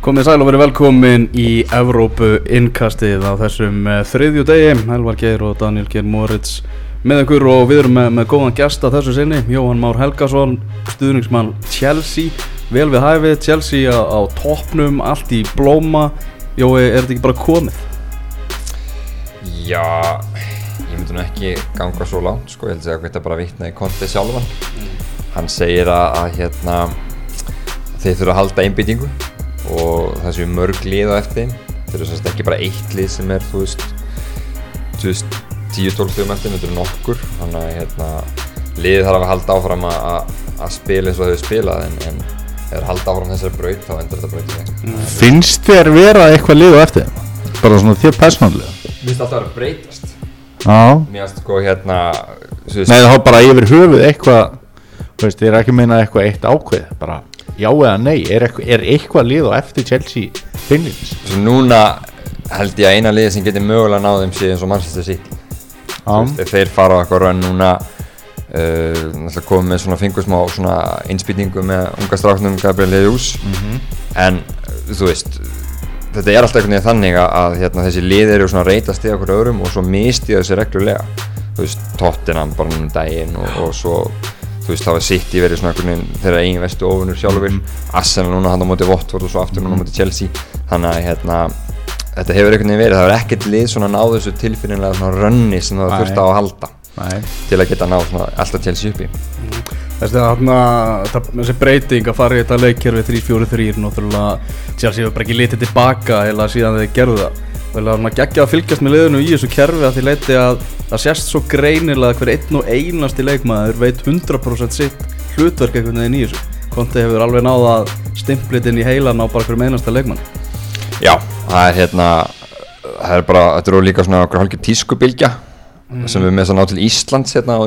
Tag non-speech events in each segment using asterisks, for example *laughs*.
Komið sæl og verið velkomin í Evrópu innkastið á þessum uh, þriðju degi. Elvar Geir og Daniel Geir Moritz með ykkur og við erum með, með góðan gæsta þessu sinni. Jóhann Már Helgason, stuðningsmann Chelsea. Vel við hæfið, Chelsea á, á toppnum, allt í blóma. Jói, er þetta ekki bara komið? Já, ég myndi nú ekki ganga svo langt sko, ég held að segja að þetta bara vitna í konti sjálfan. Hann segir að, að hérna þeir þurfa að halda einbyttingu og það séu mörg lið á eftir. Þeir eru sérst ekki bara eitt lið sem er þú veist, þú veist 10-12 stugum eftir, þetta eru nokkur. Þannig að hérna, liðið þarf að halda áfram að, spila eins og þau spilað en, en þeir halda áfram þessari braut þá endur þetta braut í veg Finnst þér vera eitthvað lið á eftir? Bara svona þér persónulega? Mér finnst alltaf að vera breytast. Mér finnst sko hérna Nei þá bara yfir höfuð eitthvað Þú veist, ég er ekki að meina eitthvað eitt ákveð Bara já eða nei Er er eitthvað lið á eftir Chelsea? Svo núna held ég að eina liði sem getur mögulega náð þeim sé eins og Manchester City. Veist, þeir fara á eitthvað raun núna uh, komið með svona fingursmá svona innspýtingu með unga stráknum Gabriel Jesus. En uh, þú veist þetta er alltaf einhvern veginn þannig að, hérna, þessi lið eru svona reytast í okkur öðrum og svo mistiða þessi reglulega. Þú veist, Tottenham bara núna um daginn og, og svo þú veist, það var City verið svona einhvern veginn þeirra eigin vestu ofunur sjálfur Arsenal núna hann á móti Watford og svo aftur núna á móti Chelsea. Þannig að hérna þetta hefur einhvern veginn verið, það var ekkert lið svona náð þessu tilfinnilega svona rönni sem það þurfti á að halda Nei. til að geta náð svona alltaf Chelsea uppi Þessi, þarna, það, þessi breyting að fara í þetta leikkerfi 3-4-3 náttúrulega Chelsea hefur bara ekki litið tilbaka heila síðan þeir gerðu það Vel að maður geggja að fylgjast með liðinu í þessu kerfi að því leiti að það sést svo greinilega hver einn og einasti leikmaður veit 100% sitt hlutverk einhvern veginn í þessu. Konti hefur alveg náða að stimplit inn í heilan á bara hverjum einasta leikmann Já, það er hérna það er bara, þetta eru líka svona okkur hálfgjör tískubilgja sem við með þess að ná til Íslands hérna á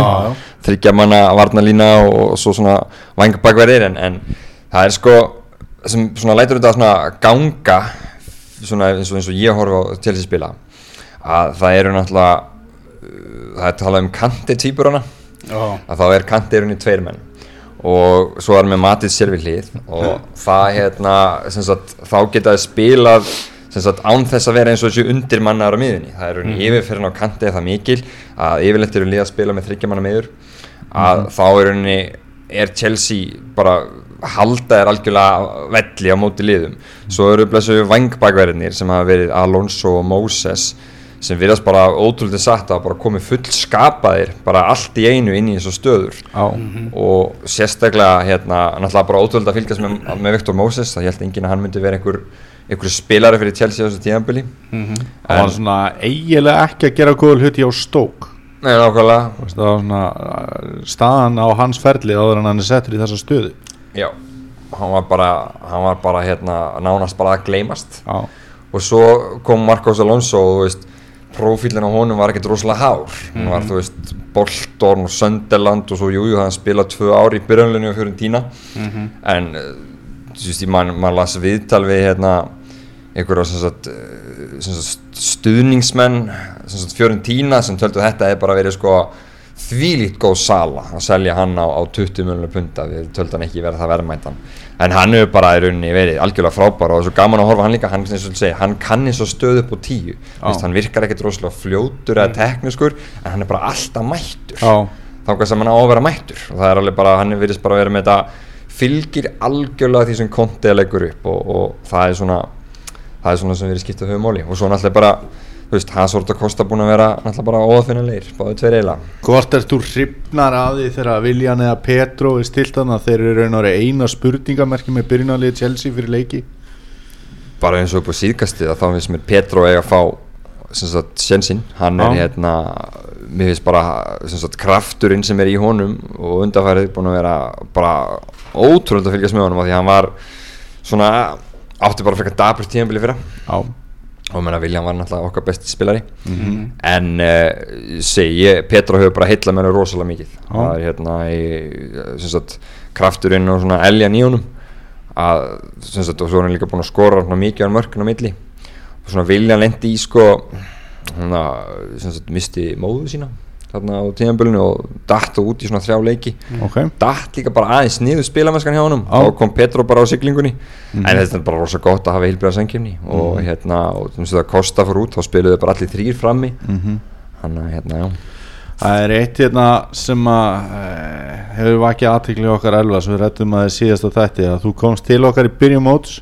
já. þryggja manna varnalína og, og svo svona vangbakverðir en, en það er sko sem svona lætur þetta svona ganga svona eins og, eins og ég horfa á Chelsea spila að það eru náttúrulega uh, það er talað um kanti týpurana Já, að þá er Kanti í rauninni tveir menn. Og svo er með Matið sér við hlið og *laughs* það hérna sagt, þá geta þið spilað sagt, án þess að vera eins og þessu undir mannaður á miðunni það er rauninni yfirferðin á Kanti er það mikil að yfirleitt eru lið að spila með þryggja manna miður. Að þá er rauninni er Chelsea bara halda er algjörlega velli á móti liðum. Svo eru blessu vangbækverðinir sem hafa verið Alonso og Moses sem virðast bara ótrúlega satt að bara komið full skapaðir bara allt í einu inn í þessu stöður. Já og sérstaklega hérna náttúrulega bara ótrúlega að fylgjast með, með Viktor Moses. Það held enginn að hann myndi vera einhver einhver spilari fyrir Chelsea á þessu tíðanbili Það var svona eiginlega ekki að gera góða hluti á stók Nei, nákvæmlega. Það var svona uh, staðan á hans ferli áður en hann er settur í þessa stöðu Já, hann var bara, hann var bara hérna nánast bara að gleymast. Já. Og svo kom Marcos Alonso og þú veist profílinn á honum var ekkert rosalega hár. Hann var þú veist Bolton og Sunderland og svo jújú hann spilað tvö ár í byrjunleinu og Fiorentina. En eh, þú veist ég man, las viðtal við hérna einhverja sagt, eh, sagt stuðningsmenn Fiorentina sem töldu að þetta hefði bara verið sko þvílíkt góð sala að selja hann á, á 20 miljonar punta við töldu hann ekki vera það verðmætan. En hann hefur bara í rauninni verið algjörlega frábær og það er svo gaman að horfa hann líka. Hann, segir, hann kann eins og stöð upp á tíu. Vist, hann virkar ekkert rosalega fljótur eða teknískur en hann er bara alltaf mættur. Þá sem hann á að vera mættur. Og það er alveg bara, hann virðist bara að vera með þetta fylgir algjörlega því sem kontið leggur upp og, og það er svona það er svona sem við erum skiptað höfumóli og svo náttúrulega bara, þú veist, hans orða Kosta búin að vera náttúrulega bara óafinnilegir, báðu tveir eiginlega. Hvort ert þú hrifnar að því þegar Viljan eða Petro er stilt þannig að þeir eru og eina spurningamerki með byrjunarlið Chelsea fyrir leiki? bara eins og upp á síðkastið að þá finnst mér Petro eiga að fá sjensinn, hann er hérna mér finnst bara sagt krafturinn sem er í honum og undarfærið búin að vera bara ótrúlega að fylgjast með honum af því að hann var svona átti bara frekar dabur tíðanbili fyrra. Já og menna Viljan var náttúrulega okkar besti spilari. En uh, segi, ég, Petro hefur bara heillað mér rosalega mikið. Það er hérna í, sem sagt, krafturinn og svona eljan í honum. Að, sagt, og svo er hann líka búin að skora svona mikið á mörkun á milli. Og svona Viljan lendi í sko sem sagt, misti móðu sína þarna á tíðanbölinu og datt og út í svona þrjá leiki. Ok. Datt líka bara aðeins niður spilamennskan hjá honum. Já. og kom Petro bara á siglingunni. En þetta er bara rosa gott að hafa heilbjörða sengkjöfni og hérna, og þú veist það Kosta fór út þá spiluðu bara allir þrýr frammi. Mhm. hann að hérna, já. Það er eitt hérna sem að e, hefur vakið aðtikli okkar elva sem við rættum að þið síðast á þetta að þú komst til okkar í byrjum móts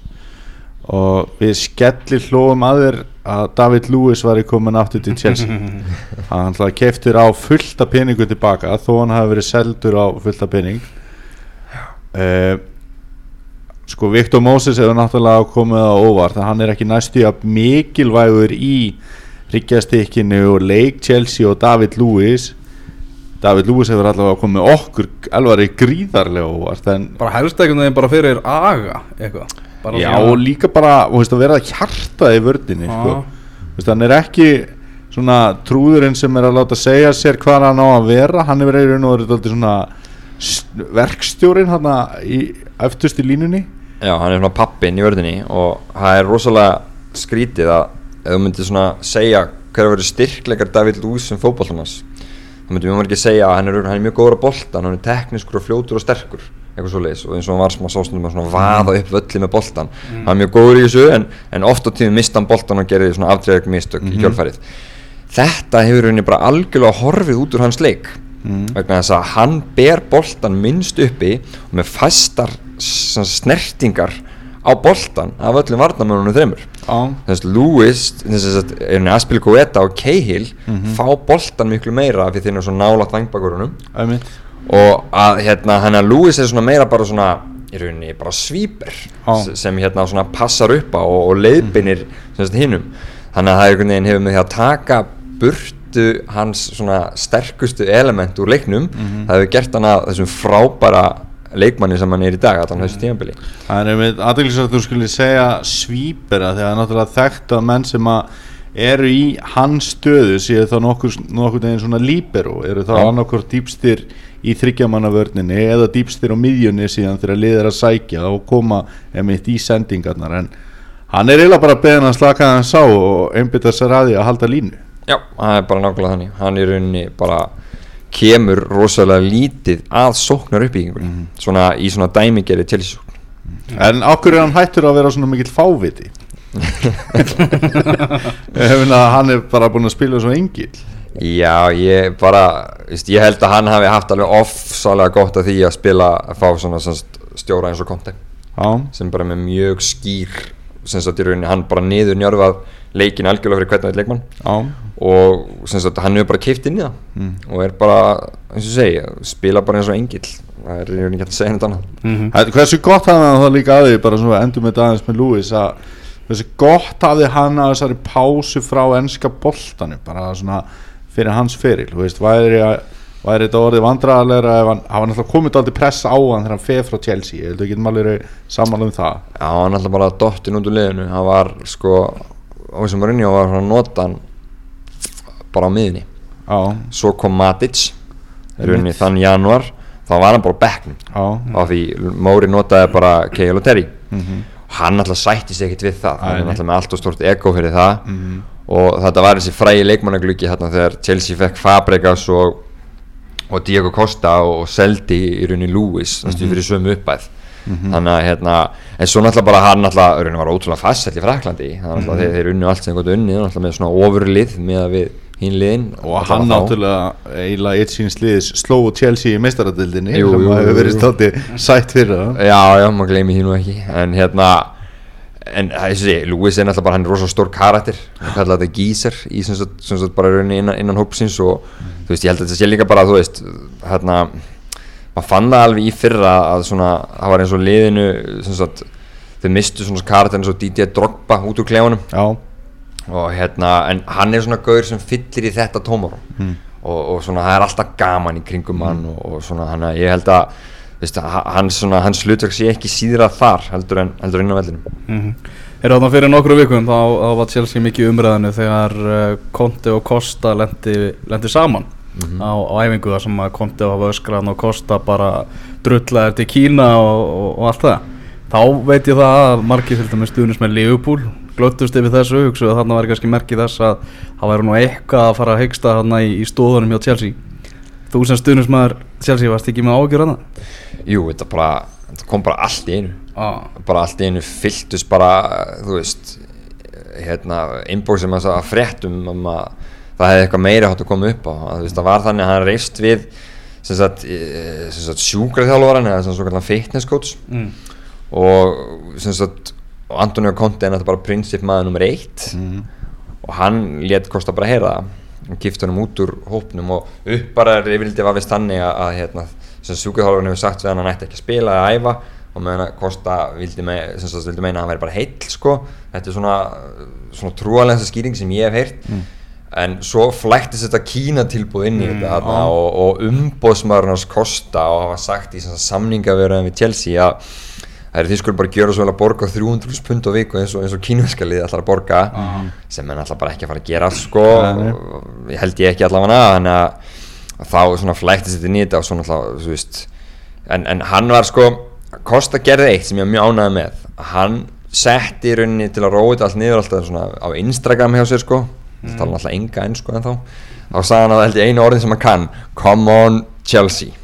og við skellir hlóum að þér að David Lewis var í komin aftur til Chelsea. *laughs* Hann keftur á fullta peningu tilbaka þó hann hafi verið seldur á fullta pening. Uh, sko Viktor Moses hefur náttúrulega komið á óvart hann er ekki næstu að mikilvægur í ríkjastikkinu og leik Chelsea og David Lewis. David Lewis hefur allavega komið okkur alvari gríðarlega óvart bara helst einhvern veginn bara fyrir aga eitthvað bara Já og líka bara þú veist, að vera hjartað í vördinni sko. Þú veist, hann er ekki svona trúðurinn sem er að láta segja sér hvað hann á að vera. Hann er verið raun og verið dálítið svona verkstjórinn hann í eftirst í línunni. Já, hann er svona pappin í vörðinni og það er rosalega skrítið að ef þú myndir svona segja hver að vera styrkleikar David Lewis sem fótballtannars þá myndir mjög margir segja að hann er, hann er mjög góður á boltan, hann er teknískur og fljótur og sterkur eitthvað svo leiðis og eins og hann var að sásnum að svona vaða upp völli með boltan hann er mjög góður í þessu en, en oft á tíðum mista hann boltan og gerir svona aftreyðug mistök í kjölfærið þetta hefur henni bara algjörlega horfið út úr hans leik. Vegna þess að hann ber boltan minnst uppi og með svona snertingar á boltan af öllum varnamönunum þreymur Já, þess að Lewis að er henni Aspilicueta og Cahill fá boltan miklu meira af því þeir eru svo nálat vangbakkurunum einmitt og að hérna hann að Lewis er svona meira bara svona í rauninni bara svíper Já. s- sem hérna svona passar upp á og, og leiðbinir sagt hinnum þannig að það einhvern veginn hefur með því að taka burtu hans svona sterkustu element úr leiknum það hefur gert hann að þessum frábæra leikmanni sem hann er í dag allan þessu tímabili. Það er einmitt aðeinslega að þú skulle segja svípera þegar það er náttúrulega þekkt að menn sem að eru í hans stöðu séu þá nokkur, nokkur neginn svona líbero eru þá Já. annarkort dýpstir í þryggjamannavörninni eða dýpstir á miðjunni síðan þegar liðir að sækja og koma einmitt í sendingarnar. En hann er eiginlega bara beðin að slaka hann sá og einbytta sér að því að halda línu. Já, það er bara nákvæmlega þannig. Hann í rauninni bara kemur rosalega lítið að sóknar uppbyggingunni svona í svona dæmigeri tilsókn. En okkur er hann hættur að vera svona mikill fáviti? *laughs* *laughs* Ef hann er bara búin að spila svo engill Já, ég bara, ég held að hann hafi haft alveg ofsalega gott af því að spila, að fá svona sagt, stjóra eins og Já, sem bara með mjög skýr sem sagt í rauninni, hann bara niður njörfað leikin algjörlega fyrir hvern veit leikmann. Já, og sem sagt hann hefur bara keift inn í það. Mm. og er bara, eins og segi, spila bara eins og engill. Það er í rauninni ekki að segja neitt annað. Mhm. Þetta- Hversu gott hafði hann það líka að því bara svona endur með dagins með Lewis að hversu gott hafði hann að þessari pásu frá ennska boltanu bara svona fyrir hans feril þú veist, væri, væri þetta orðið vandræðarlegra ef hann hafa náttúrulega komið aldrei pressa á hann þegar hann feð frá Chelsea ég held að getum alveg verið sammála um það. Já, hann alltaf bara dottin út úr liðinu hann var sko, á þessum rinni og var hann að nota hann bara á miðinni Já, svo kom Matic rauninni þann januar þá var hann bara á bekknum. Af því Móri notaði bara Keil og Terry. Mhm, hann alltaf sætti sig ekkert við það Æ, hann alltaf með allt og stort ego fyrir það. Mhm, og þetta var þessi frægi leikmannagluggi hérna þegar Chelsea fekk Fabregas og, og Diego Costa og, seldi í rauninni Lewis mm Mhm. fyrir sömu uppæð þannig að hérna en svo náttúrulega bara hann náttúrulega var ótrúlega fastsett í Fraklandi þannig að Mhm. mm þeir, þeir unnu allt sem gott unni náttúrulega með svona ofurlið með að við liðin. Og hann náttúrulega eiginlega eitt síns liðis sló Chelsea í meistaradildinni Jú, sem hefur verið státti sætt fyrir það. Já, já, maður gleymi því nú ekki. En hérna En þessi, Lewis er náttúrulega bara, hann er rosalega stór karakter. Hann kallar þetta gíser Í sem sagt, sem sagt bara rauninni innan, innan hópsins Og þú veist, ég held að þetta sé líka bara, þú veist Hérna Maður fann það alveg í fyrra að svona Það var eins og liðinu sem sagt Þau mistu svona karakter eins og DJ Drogba út úr klefunum og hérna, en hann er svona gaur sem fyllir í þetta tómarum Mm. og, og svona það er alltaf gaman í kringum hann og, og svona hann að ég held að hans, svona, hans hlutverk sé ekki síðra þar heldur en, heldur inn á veldinu Mhm. Eru þarna fyrir nokkru vikum þá, þá var Chelsea mikið umræðinu þegar uh, Conte og Costa lendi, lendi saman á, á æfingu þar sem að Conte var öskraðan og Costa bara drullaði til Kína og, og, og allt það. Þá veit ég það að margir til dæmis stuðnus með Liverpool glöttust yfir þessu hugsuðu að þarna var kannski merkið þess að það væri nú eitthvað að fara að þarna í, í stóðunum hjá Chelsea þú sem stuðnusmaður Chelsea varst ekki með ágjör hana jú, þetta bara þetta kom bara allt í einu. Ah. bara allt í einu fylltust bara þú veist hérna, inboxum að fréttum um að það hefði eitthvað meira hátt að koma upp á. Að, þú veist, það var þannig að hann reist við sem sagt, eh, sem sagt sjúkraþjálfaran eða sem svona fitness coach. Mm. og sem sagt Antonio Conte er náttúrulega bara prinsip maður nummer eitt. Og hann let Kosta bara heyra það hann út úr hópnum og uppbaraður yfirldi var vist þannig að, að hérna, sem sjúkraþjálfarinn hefur sagt að hann ætti ekki að spila eða æfa og meðan að Kosta vildi, me, sem sagt, vildi meina að hann væri bara heill sko. Þetta er svona, svona trúalensa skýring sem ég hef heyrt. En svo flæktist þetta Kína tilbúð inn í þetta þarna og, og umbóðsmaðurinn hans Kosta og hafa sagt í samningaverðan við Chelsea að það er því skulle bara gjöra svo vel að borga 300 pund á viku eins og, eins og kínverska liði ætlar að borga sem er alltaf bara ekki að fara að gera sko, ég held ég ekki allavega þannig að, að þá svona flæktist þetta inn í þetta og svona alltaf, þú veist. En, en hann var sko, Kosta gerði eitt sem ég var mjög ánægð með. Hann setti í rauninni til að róa þetta allt niður alltaf svona á Instagram hjá sér sko. Það tala alltaf enga enn sko en þá þá sagði hann að held ég einu orðin sem hann kann. Come on Chelsea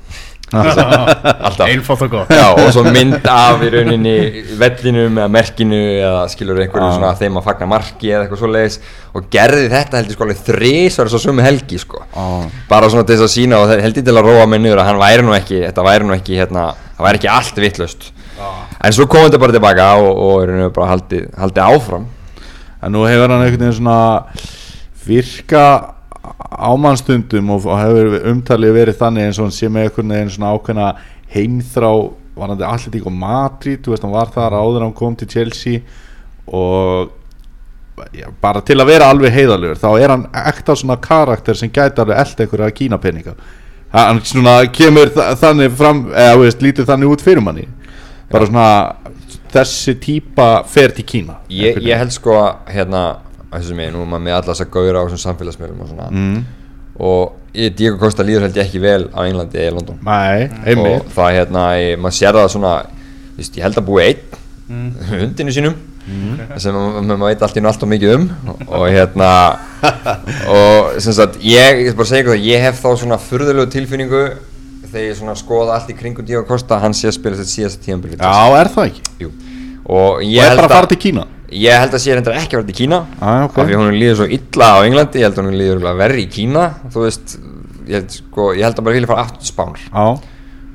einfalt og gott. Já, og svo mynd af í rauninni vellinum eða merkinu eða skilur einhverju svona þeim að fagna marki eða eitthvað svoleiðis. Og gerði þetta heldur sko alveg þrísvar svo sömu helgi sko. Já. bara svona til þess að sína og heldur til að róa mig niður að hann væri nú ekki, þetta væri nú ekki hérna, það væri ekki allt vittlust en svo kom þetta bara tilbaka og, og í rauninni bara haldið, haldið áfram. En nú hefur hann einhvern veginn svona virka ámannstundum og, og hefur umtalið verið þannig eins og hann sé með einhvern veginn svona ákveðna heimþrá varandi Atletík og Madrid þú veist hann var þar áður hann kom til Chelsea og já, bara til að vera alveg heiðalögur þá er hann ekta svona karakter sem gæti alveg eld einhverja kínapeninga. Hann svona kemur þa þannig fram eða veist, lítið þannig út fyrir manni. Bara svona þessi típa fer til Kína ég, ég held sko að hérna þessu mig, nú er maður með alla þess að gauðra á þessum samfélagsmiðlum og svona mm. og ég, Diego Costa líður held ég ekki vel á Englandi eða London Nei, einmitt og það hérna, ég, maður sér það svona víst, ég held að búi einn hundinu sínum sem ma- ma- maður veit allt í nú allt og mikið um og, og hérna *laughs* og sem sagt, ég, ég bara segja það ég hef þá svona furðulegu tilfinningu þegar ég svona skoða allt í kringum Diego Costa hann sé að spila þetta síðasta tíðanbyrg Já, er það ekki? Jú. og Og ég er held bara að fara til Kína? Ég held að sé reyndar ekki að vera til Kína. Ah, ok. af því hún líður svo illa á Englandi ég held að hún líður verri í Kína. Þú veist, ég held, sko, ég held að bara vilja fara aftur Spánar. Já,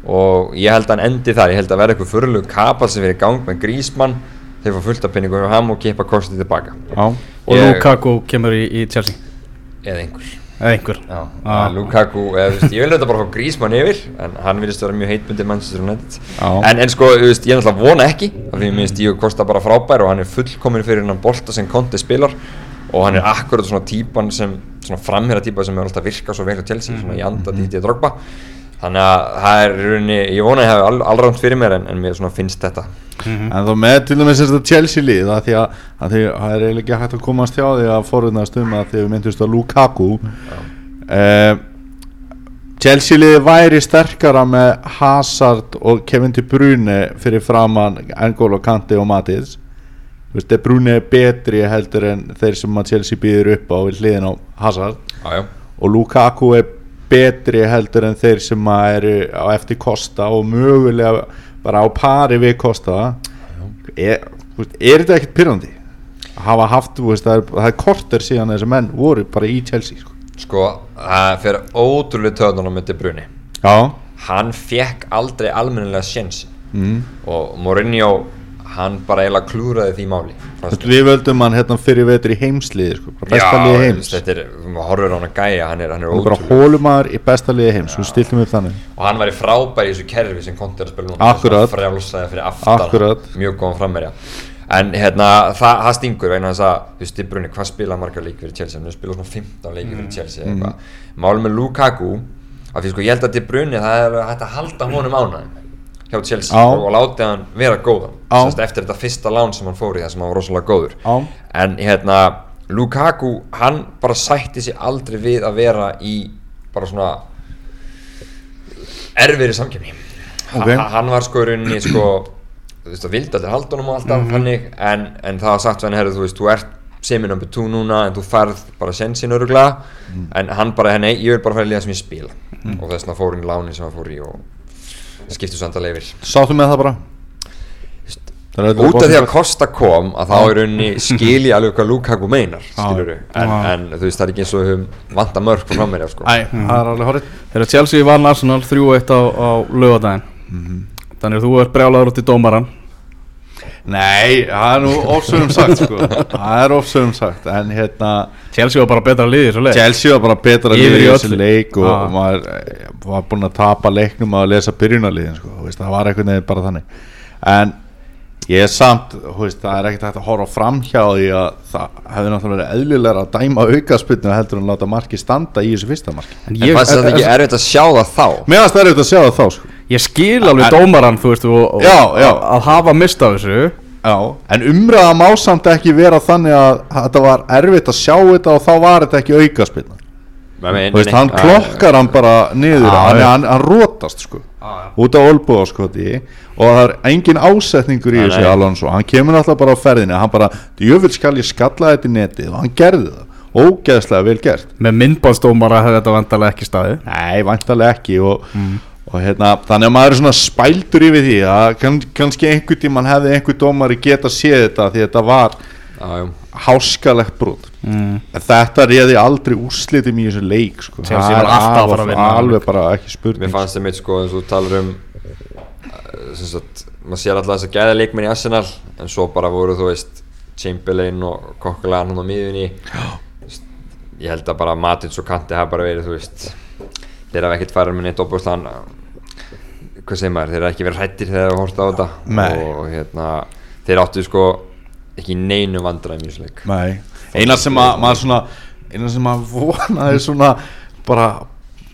og ég held að hann endi þar, ég held að verða eitthvað fyrirlug kapal sem verið í gang með Grísmann þeir fá fullt af penningur hjá ham og kippa kostið tilbaka. Já og Lukaku kemur í, í Chelsea. Eða einhver. eða einhver Já, Ah. að Lukaku, eða, þú veist, ég vil þetta bara fá Grísmann yfir en hann virðist vera mjög heitbundið Manchester United Já. en, en sko, veist, ég náttúrulega vona ekki af því mér finnst Díu Kosta bara frábær og hann er fullkomin fyrir hennan bolta sem Conte spilar og hann er akkurat svona típan sem svona framherra típa sem er alltaf virkað svo vel á Chelsea, svona í anda Díti að drogba þannig að það er rauninni, ég vona að ég hafi all, allránt fyrir mér en, en mér finnst þetta. En þá með til dæmis þetta Chelsea lið að því að, að því, það er eiginlega ekki hægt að komast hjá því að forðunast um að því við myndust að Lukaku. Uh, Chelsea lið væri sterkara með Hazard og Kevin De Bruyne fyrir framann Engol og Kante og Matis De Bruyne er betri heldur en þeir sem að Chelsea býður upp á hliðin á Hazard. Já, já, og Lukaku er betri heldur en þeir sem eru á eftir Kosta og mögulega bara á pari við Kosta er, er þetta ekkert pyrrandi að hafa haft, veist, það er, það er korter síðan þessi menn voru bara í Chelsea sko. sko, það fer ótrúlega töðunum með De Bruyne já. Hann fekk aldrei almennilega sjensi mm. og Mourinho hann bara eiginlega klúraði því máli. Veist, við völdum hann hérna fyrir vetur í heimsliði sko, bara besta liði Já, heims. þetta er, maður horfir á hann að gæja hann er, hann er bara hólumæður í besta liði heims þú stiltum upp þannig. Og hann var í frábæri í þessu kerfi sem konti að spila núna. Akkurat. Mjög góðan frammerja en hérna, það, það stingur vegna þess að, þú veist, Brunni, hvað spila margar leikir fyrir Chelsea, hann spila svona 15 leikir fyrir Chelsea eða eitthvað, málum með Lukaku af því sko, ég held að De Bruyne, það er hægt að halda honum ánægum hjá Chelsea Já. og, og láti hann vera góðan. Sest, eftir þetta fyrsta lán sem hann fór í það sem hann var rosalega góður Já. en hérna, Lukaku hann bara sætti sig aldrei við að vera í bara svona erfiðri samkjöfni Ok. ha, hann var sko í rauninni sko þú veist það vildi allir halda honum og alltaf Mhm. hannig en, en það var sagt herru þú veist þú ert semi number 2 núna en þú færð bara sensin öruglega en hann bara, nei, ég vil bara fara í liða sem ég spila og þess vegna fór hann í lánin sem hann fór í og skiptu svo andal yfir Sáttu með það bara? Það er út af því að Kosta kom að þá er rauninni skil ég alveg hvað Lukaku meinar skilur en, en þú veist það er ekki eins og við höfum vanta mörg frá frammeirja sko. Æ, það er alveg horrið. Þegar Chelsea vann Arsenal 3-1 á, á lögadaginn Þannig að þú ert brjálaður út í dómaran Nei, það er nú ofsögum sagt sko. Það er ofsögum sagt En hérna Chelsea var bara betra liðið svo leið Chelsea var bara betra liðið í í þessu öllu. leik og Ah. maður eh, var búinn að tapa leiknum að lesa byrjunarliðin sko, þú veist, það var einhvern veginn bara þannig. En ég er samt þú veist, það er ekkert hægt að horfa fram hjá því að það hefði náttúrulega verið eðlilega að dæma aukaspilnu heldur en láta marki standa í þessu fyrsta marki. En en fannst þetta ekki erfitt að sjá það þá? Mér finnst það er auðvitað að sjá það þá sko Ég skil alveg En- dómaran, þú veist, og, og, Já, já. að hafa mist af þessu. Já, en umræða má samt ekki vera þannig að þetta var erfitt að sjá þetta og þá var þetta ekki aukaspilna Þú veist, hann klokkar hann bara niður Já, hann, hann, hann rótast sko út á olbúðaskoti og það er engin ásetningur í þessu. Alonso, hann kemur alltaf bara á ferðinni hann bara, djöfull skal ég skalla þetta í netið. Og hann gerði það, ógeðslega vel gert. Með myndbánsdómara hefði þetta vantarlega ekki staðið. Nei, vantarlega ekki og, og hérna, þannig að maður er svona spældur yfir því að kann, kannski einhvern tímann hefði einhver dómari geta séð þetta því þetta var já. háskalegt brot mm. en þetta reyði aldrei úrslitum í þessu leik sko. Það er alltaf vinna. alveg bara ekki spurning Mér fannst það mitt sko eins og þú talar um sem sagt, maður sér alltaf þess að gæða leikmenn í Arsenal en svo bara voru þú veist Chamberlain og Kokkelan hann á miðunni ég held að bara Matins og Kanti hafa bara verið þú veist þeir hafa ekkert farið með neitt opbúrslan hvað segir maður, þeir hafa ekki verið hrættir þegar þeir hafa hort á þetta Nei. og hérna þeir áttu sko ekki neinu vandræðum í þessu leik Nei, eina sem að maður svona eina sem að vonaði svona bara,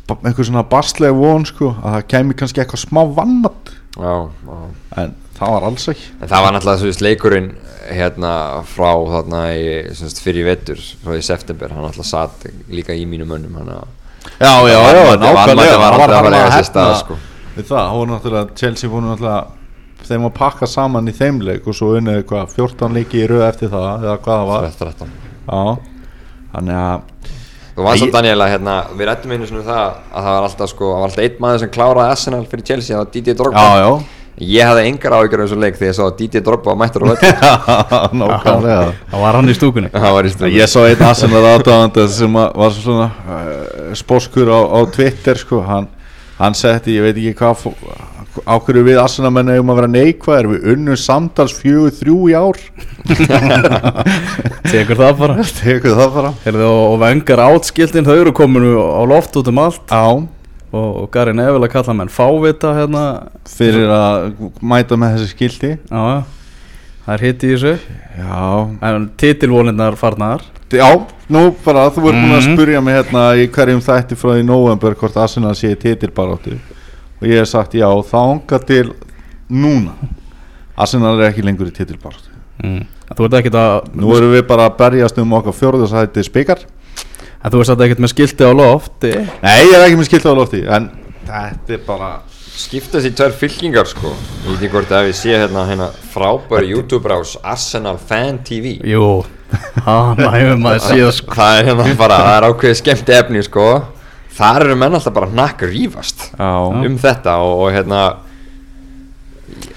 bara einhver svona baslega von sko, að það kemi kannski eitthvað smá vannat já, já en það var alls ekki En það var náttúrulega þú veist leikurinn hérna frá þarna í, semst, fyrir í vetur, frá í september, hann náttúrulega satt líka í mínum að Já, já, já, nákvæmlega var- var það aldrei að sér hefna stað, sko. Við það, það voru náttúrulega Chelsea voru náttúrulega þeim að pakka saman í þeim leik og svo unnið hvað, 14 leiki í röð eftir það eða hvað það var. 13. Já, þannig að Þú varst Æ, samt Daniela, hérna, við rættum einu svona um það að það var alltaf sko, það var alltaf einn maður sem kláraði Arsenal fyrir Chelsea, það var Didier Drogba. Já, já, Ég hafði engar áhyggjur af þessu leik þegar ég sá að Drogba var mættur á völd *laughs* nákvæmlega. *laughs* Það var hann í stúkunni. *laughs* Það var í stund Ég sá einn Arsenal aðdáðandi sem að var svona uh, spóskur á, á Twitter sko, hann, hann setti, ég veit ekki hvað fó- á hverju við Arsenal menna um að vera neikvæðir, við unnum samtals fjögur þrjú í ár. *laughs* Tekur það bara. *laughs* Tekur það bara. Heyrðu, og, og vengar átskiltin, þau eru kominu á loft út um allt. Á og, og Gary Neville að kalla menn fávita hérna. Fyrir að mæta með þessi skildi Já, já. Það er hitt í þessu. Já, En titilvólinnar farnar. Já nú bara þú ert búin að Mhm. spurja mig hérna í hverjum þætti frá í november hvort Arsenal sé titilbaráttu. Og ég hef sagt já, þanga til núna. Arsenal er ekki lengur í titilbaráttu. Mm. Þú ert ekkert að Nú erum við bara að berjast um okkar fjórðarsæti spikar. En þú ert ekkert með skilti á lofti. Nei, ég er ekki með skilt á lofti En þetta er bara Skipta þessi tvær fylkingar sko. Ég veit ekki hvort að við sé hérna, hérna frábæri YouTube rás Arsenal Fan TV Jú, hana hefur maður síðan sko. Það er hérna bara, það er ákveðið skemmt efni sko. Þar eru menn alltaf bara nakk rífast Já, um þetta og, og hérna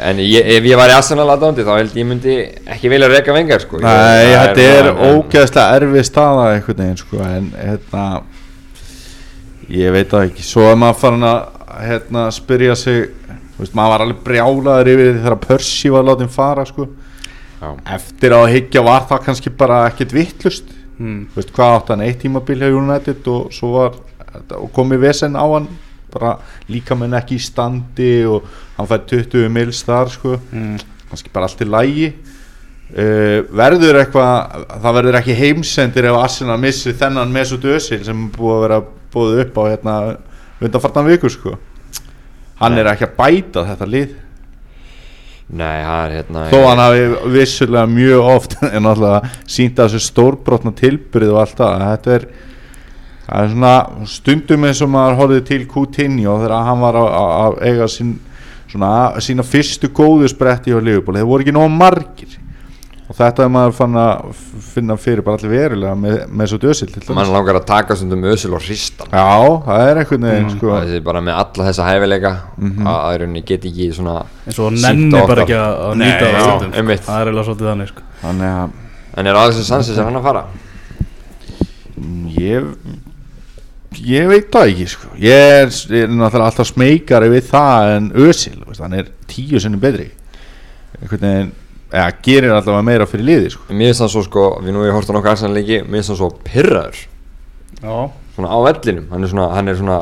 En ég, ef ég var í Arsenal aðdándi þá held ég myndi ekki vilja reyka vengar sko. Ég- Nei, það þetta er en- ógeðslega erfið staða einhvern veginn sko En hérna Ég veit það ekki. Svo er maður farin að hérna, spyrja sig veist, maður var alveg brjálaður yfir þegar Percy var látið fara sko. Eftir að higgja var það kannski bara ekkert vittlust mm. Veist, hvað átt hann? Eitt tímabil hjá United og var og komið vesen á hann. Bara líka menn ekki í standi og hann fær 20 mils þar sko. Mm. kannski bara allt í lægi uh, verður eitthvað það verður ekki heimsendir ef Arsenal missir þennan Mesut Özil sem búið að vera búið upp á hérna undanfartan viku sko hann Nei. er ekki að bæta þetta lið. Nei, það er hérna þó hann hafi vissulega mjög oft *laughs* en alltaf sínt að þessu stórbrotna tilbyrð og allt það. Þetta er, það er svona stundum eins og maður horfið til Coutinho þegar hann var að, eiga sín, svona, sína fyrstu góðu spretti á Liverpool. Þeir voru ekki nóg margir og þetta er maður fann að finna fyrir bara allir verulega með, með svo dösil mann langar að taka stundum ösil og hristan Já, það er einhvern veginn sko, það er bara með alla þessa hæfileika að að í rauninni get ekki svona eins og nenni bara ekki að að Nei, nýta það já, einmitt. það er eiginlega svolítið þannig sko. þannig að en er aðeins Sanchez er hann að fara? Ég ég veit það ekki sko. ég er, er náttúrulega alltaf smekari við það en veist, hann er tíu sinni betri. Einhvern veginn eða gerir allavega meira fyrir liði sko. mér finnst hann svo sko, við nú ég hortum nokkuð Arsenal leiki mér finnst hann svo pyrraður já, svona á vellinum, hann er svona hann er svona,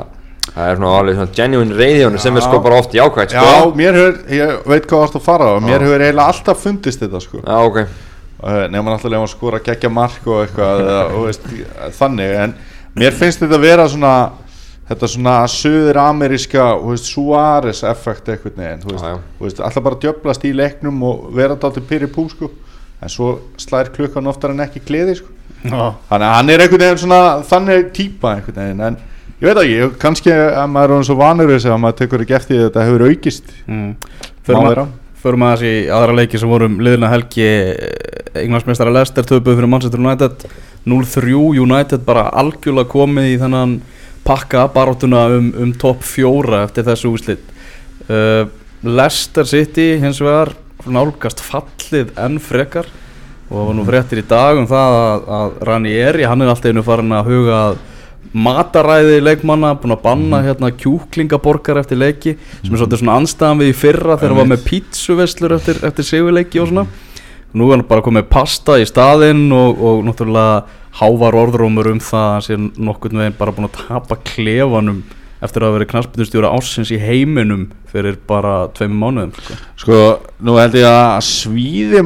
það er svona alveg svona genuine reyði hann sem er Já. sko bara oft jákvægt Já, sko mér hefur, ég veit hvað varst að fara á. Mér hefur eiginlega alltaf fundist þetta sko. já ok, nema náttúrulega ef hann skora geggja mark og eitthvað eða, og veist, þannig. En mér finnst þetta vera svona þetta svona söður ameríska Suárez effekt eitthvað neginn þú veist, Já, já. þú veist, alltaf bara djöblast í leiknum og vera dálítið pyrir pú sko. En svo slær klukkan oftar en ekki gleði sko. Þannig að hann er einhvern veginn svona þannig típa einhvern veginn. En ég veit ekki, ég- kannski að maður er orðinn svo vanur þessu að maður tekur ekki eftir því að þetta hefur aukist. Mm. Förum, vera. að, í aðra leiki sem vorum liðina helgi. Englandsmeistara Lester töpuð fyrir Manchester United. 0-3 United bara algjörlega komið í þennan pakka baráttuna um, um topp fjóra eftir þessu úslit uh, Leicester City hins vegar nálgast fallið enn frekar og það var nú fréttir í dag um það að, að Ranieri, hann er alltaf einu farin að huga að mataræði leikmanna, búin að banna hérna kjúklingaborgar eftir leiki sem er svolítið svona anstæðan við í fyrra þegar hann var með pítsuveslur eftir, eftir sigurleiki og svona nú er hann bara komið pasta í staðinn og, og náttúrulega hávar orðrómur um það að hann sé nokkurn veginn bara búin að tapa klefanum eftir að hafa verið knarsbytnustjóra ásins í heiminum fyrir bara tveim mánuðum sko. Sko, nú held ég að svíði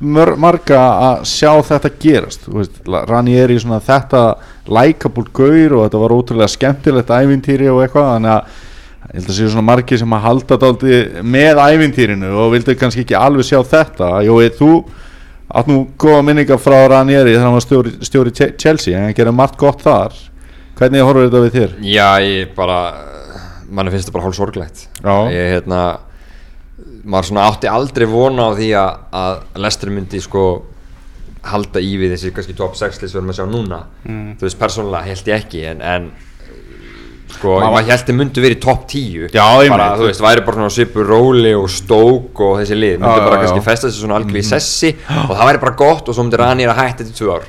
marga að sjá þetta gerast Þú veist, Ranieri svona þetta likeable gaur og þetta var ótrúlega skemmtilegt ævintýri og eitthvað þannig að ég held að séu svona margir sem að halda dálti með ævintýrinu og vildu kannski ekki alveg sjá þetta. Jói, þú átt nú góða minningar frá Ranieri þegar hann var stjóri, stjóri Che- Chelsea en hann gerir margt gott þar. Hvernig horfður þetta við þér? já ég bara manni finnst þetta bara hálf sorglegt Já. ég hérna maður svona átti aldrei vona á því að, að Lester myndi sko halda í við þessi kannski top 6 list við erum að sjá núna. Þú veist persónulega held ég ekki en, en sko Maður- held ég myndi verið í top 10 Já, bara þú veist væri bara svona svipur róli og stók og þessi lið. Myndi Já, bara já, kannski festa þessi svona algjörlega í sessi og það væri bara gott og svo myndi Rani að hætta þetta í tvö ár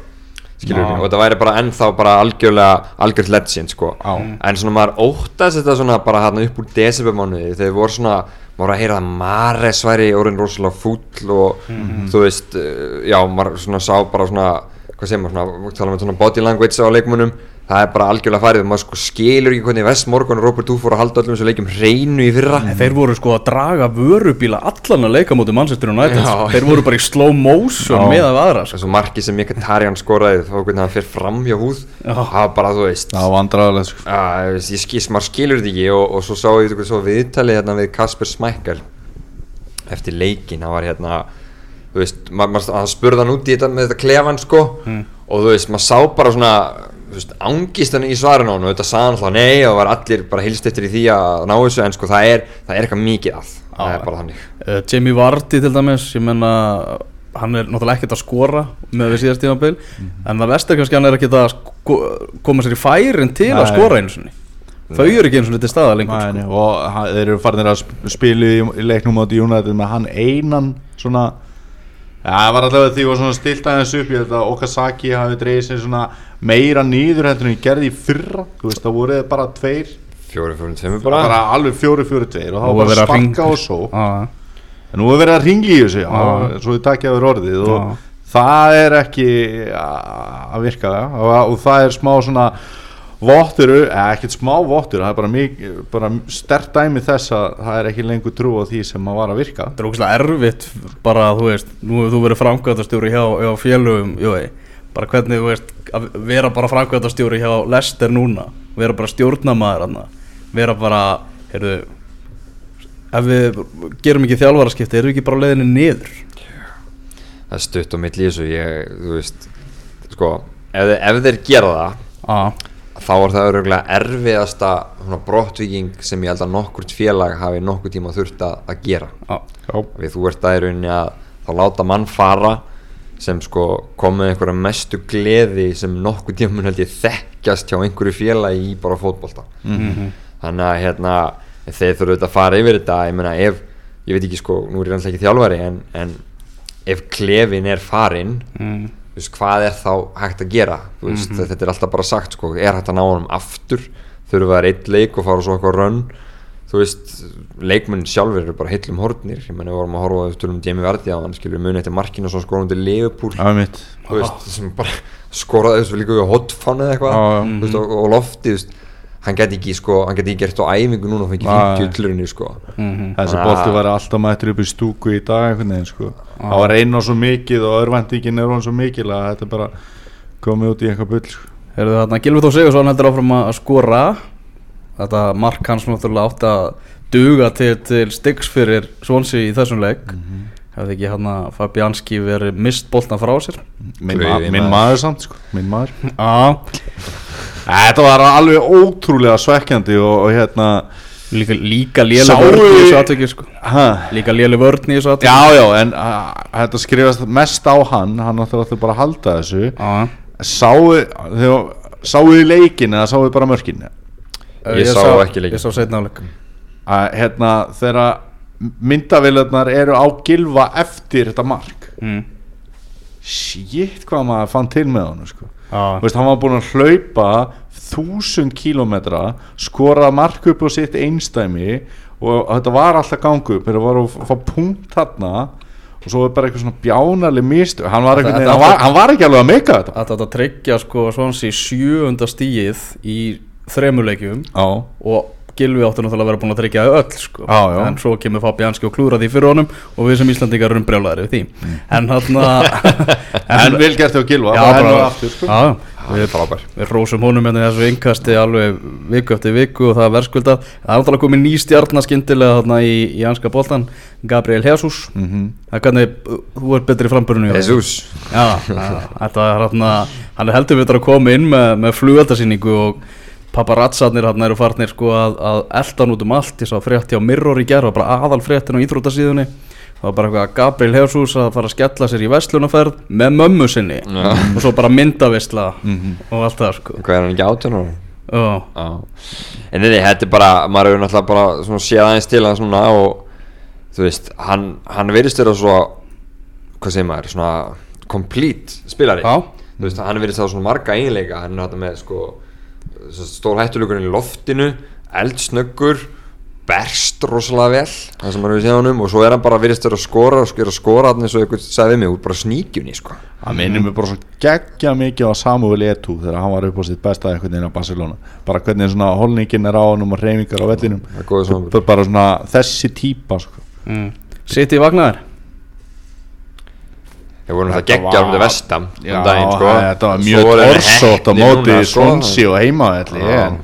skilur Já. og þetta væri bara ennþá bara algjörlega algjörð legend sko. En svona maður óttast þetta svona bara hérna upp úr desembermánuði þegar voru svona maður að heyra að Mares væri orðin rosalega fúll og þú veist uh, já maður svona sá bara svona hvað segir maður svona það er bara algjörlega farið og maður sko skilur ekki hvernig West Morgan og Robert Dufour að halda öllum þessu leikjum hreinu í fyrra En þeir voru sko að draga vörubíla allan að leika mútið Manchester United Já. Þeir voru bara í slow motion Já. með af aðra sko. þessu marki sem Mkhitaryan skoraði þá hvernig hann fyrir fram hjá húð Já. það var bara þú veist Það var vandræðilegt sko. Já, ég, skils, maður skilur þetta ekki og, og svo sá ég þetta svo viðtalið hérna við Kasper Smækkel eftir leikin, hann var hérna þú veist, maður, maður, hann spurði hann út í þetta með þetta klefan sko og þú veist, maður sá bara svona hann í svarinu á hann og þetta sagði hann alltaf nei og var allir bara hilst eftir í því að ná þessu en sko það er, það er eitthvað mikið að. Það er bara þannig. Uh, Jamie Vardy til dæmis Ég menna hann er náttúrulega ekkert að skora með við síðast tímabil en það vestar kannski hann er að sko, koma sér í færin til að Nei. skora einu sinni. Þau eru ekki eins og til staða lengur sko. Mæni, og hann- þeir eru farinir að sp- spila í, leiknum átti United með hann einan svona ja, það var alltaf því að svona stilt aðeins upp ég held að Okazaki hafi dreigð sér svona meira nýður heldur en ég gerði í fyrra þú veist það voru bara tveir. Fjóri, fjóri, tveimur bara, bara, alveg fjóri fjóri tveir og það var bara sparka og svo Já, en nú er verið að ringi í þessu já, Já. svo þið takja yfir orðið og Já. það er ekki að virka. Það og það er smá svona votturu, eða ekkert smá votturu það er bara, mikið, bara stert dæmi þess að það er ekki lengur trú á því sem að var að virka. Þetta er ógæslega erfitt bara, þú veist, nú hefur þú verið framkvæmdastjóri hjá, hjá félögum, jói bara hvernig, þú veist, að vera bara framkvæmdastjóri hjá Lester núna vera bara stjórnamaður hann vera bara, heyrðu ef við gerum ekki þjálfaraskipti erum við ekki bara á leiðinni niður? Það er stutt á í þessu ég, þú veist, sko ef, ef þeir gera það Já, þá er það öruglega erfiðasta svona brottvíking sem ég held að nokkurt félag hafi nokkur tíma þurft að, að gera. Já, við þú ert að í rauninni að þá láta mann fara sem sko kom með einhverja mestu gleði sem nokkuð tíma held ég þekkjast hjá einhverju félagi í bara fótbolta. Þannig að hérna þeir þurfu auðvitað að fara yfir þetta ég meina ef, ég veit ekki sko nú er ég alltaf ekki þjálfari en, en ef klefin er farin mm. Veist, hvað er þá hægt að gera? Veist, þetta er alltaf bara sagt sko, er hægt að ná honum aftur? Þurfa að vera eitt leik og fara svo eitthvað rönn þú veist, leikmenn sjálfur eru bara heillum hornir, ég menn við vorum að horfa á tölum Jamie Vardy á hann, skilur við muni eftir markinu og svo skora hann til mitt þú veist, sem bara skoraði þessu líka við hotfán eða eitthvað. Veist, og, og lofti, þú veist hann geti ekki, sko, hann geti ekki gert á æfingu núna og fengið Nei. 50 tilrunni, sko Mhm. Þessi Ah. bolti var alltaf mættur upp í stúku í dag einhvern veginn sko Það var einn og svo mikið og örvæntingin er hún svo mikil að þetta bara komið út í eitthvað bull sko Heyrðu þarna, Gilvi Þór Sigursson heldur áfram að skora Þetta mark hans náttúrulega átt að duga til, til styggs fyrir Svonsi í þessum leik Hefði ekki hann að Fabianski verið mist boltna frá sér? Minn, ma ég minn maður. samt sko Minn maður. *laughs* Já, Þetta var alveg ótrúlega svekkjandi og, og hérna líka, líka léli Sáu- vörn í þessu atviki sko. ha, Líka léli vörn í þessu atviki. Já, já, en uh, þetta skrifast mest á hann Hann átti alltaf bara að halda þessu. Já, Sáu þið leikin eða sáu þið bara mörkin? Ég sá ekki leikinn. Ég sá setna áleik að hérna þegar myndavillarnar eru á gilva eftir þetta mark. Mm. Shit hvað maður fann til með hann sko. Já, Þú veist, hann var búinn að hlaupa þúsund kílómetra skora mark upp á sitt einstæmi og þetta var alltaf gangu upp. Þeir voru að fá punkt þarna og svo er bara eitthvað svona bjánarleg mist hann var, Þetta- þetta, þetta- hann, var, hann var ekki alveg að meika þetta. Að þetta tryggja sko Svonsi sjöunda stíið í þremuleikjum Já, og Gilvi áttu náttúrulega að vera búin að tryggja þau öll sko. Já. en svo kemur Fabianski og klúra því fyrir honum og við sem Íslandingar erum brjálæðir við því. Mm. en hann *laughs* en vel gert hjá Gilva sko. við rósum honum hérna í þessu innkasti alveg viku eftir viku og það er verðskuldað. Það er náttúrulega komið ný þarna í, í anska boltan Gabriel Jesus. Það er hvernig, þú er betri í framburinu Jesus. Já, þetta er hérna hann er heldur við að koma inn með, með flugeldasýningu og paparazzarnir hann eru farnir sko að, að elda hann út um allt. Ég sá frétt hjá Mirror í gerð og bara aðal fréttin á íþróttasíðunni. Það var bara eitthvað að Gabriel Hersús að fara að skella sér í vestlunarferð með mömmu sinni. Já. og svo bara myndavisla og allt það sko. Hvað er hann ekki átján ára? Já, Já, en þetta er bara, maður hefur náttúrulega bara svona séð aðeins til hann svona og þú veist, hann, hann verðist vera svo, hvað segir maður, svona complete spilari. Já. þú veist, hann verðist það svona marga eiginleika hann er þetta með sko stór hættulugurinn í loftinu eldsnöggur berst rosalega vel það sem maður hefur séð hann um og svo er hann bara verðist vera að skora og skora skora hann eins og eitthvað sagði við mig út bara sníkjunni sko. Það minnir mig bara svo geggja mikið á Samuel Eto'o þegar hann var upp á sitt besta einhvern veginn á Barcelona. Bara hvernig svona holningin er á honum og reyfingar á vellinum. Er bara svona þessi típa sko. mm. Sitt í vagnar Þeir voru náttúrulega geggjar um þetta vestam Já, daginn, sko. þetta var mjög orsótt á móti. Svonsi og heimavelli Já. en,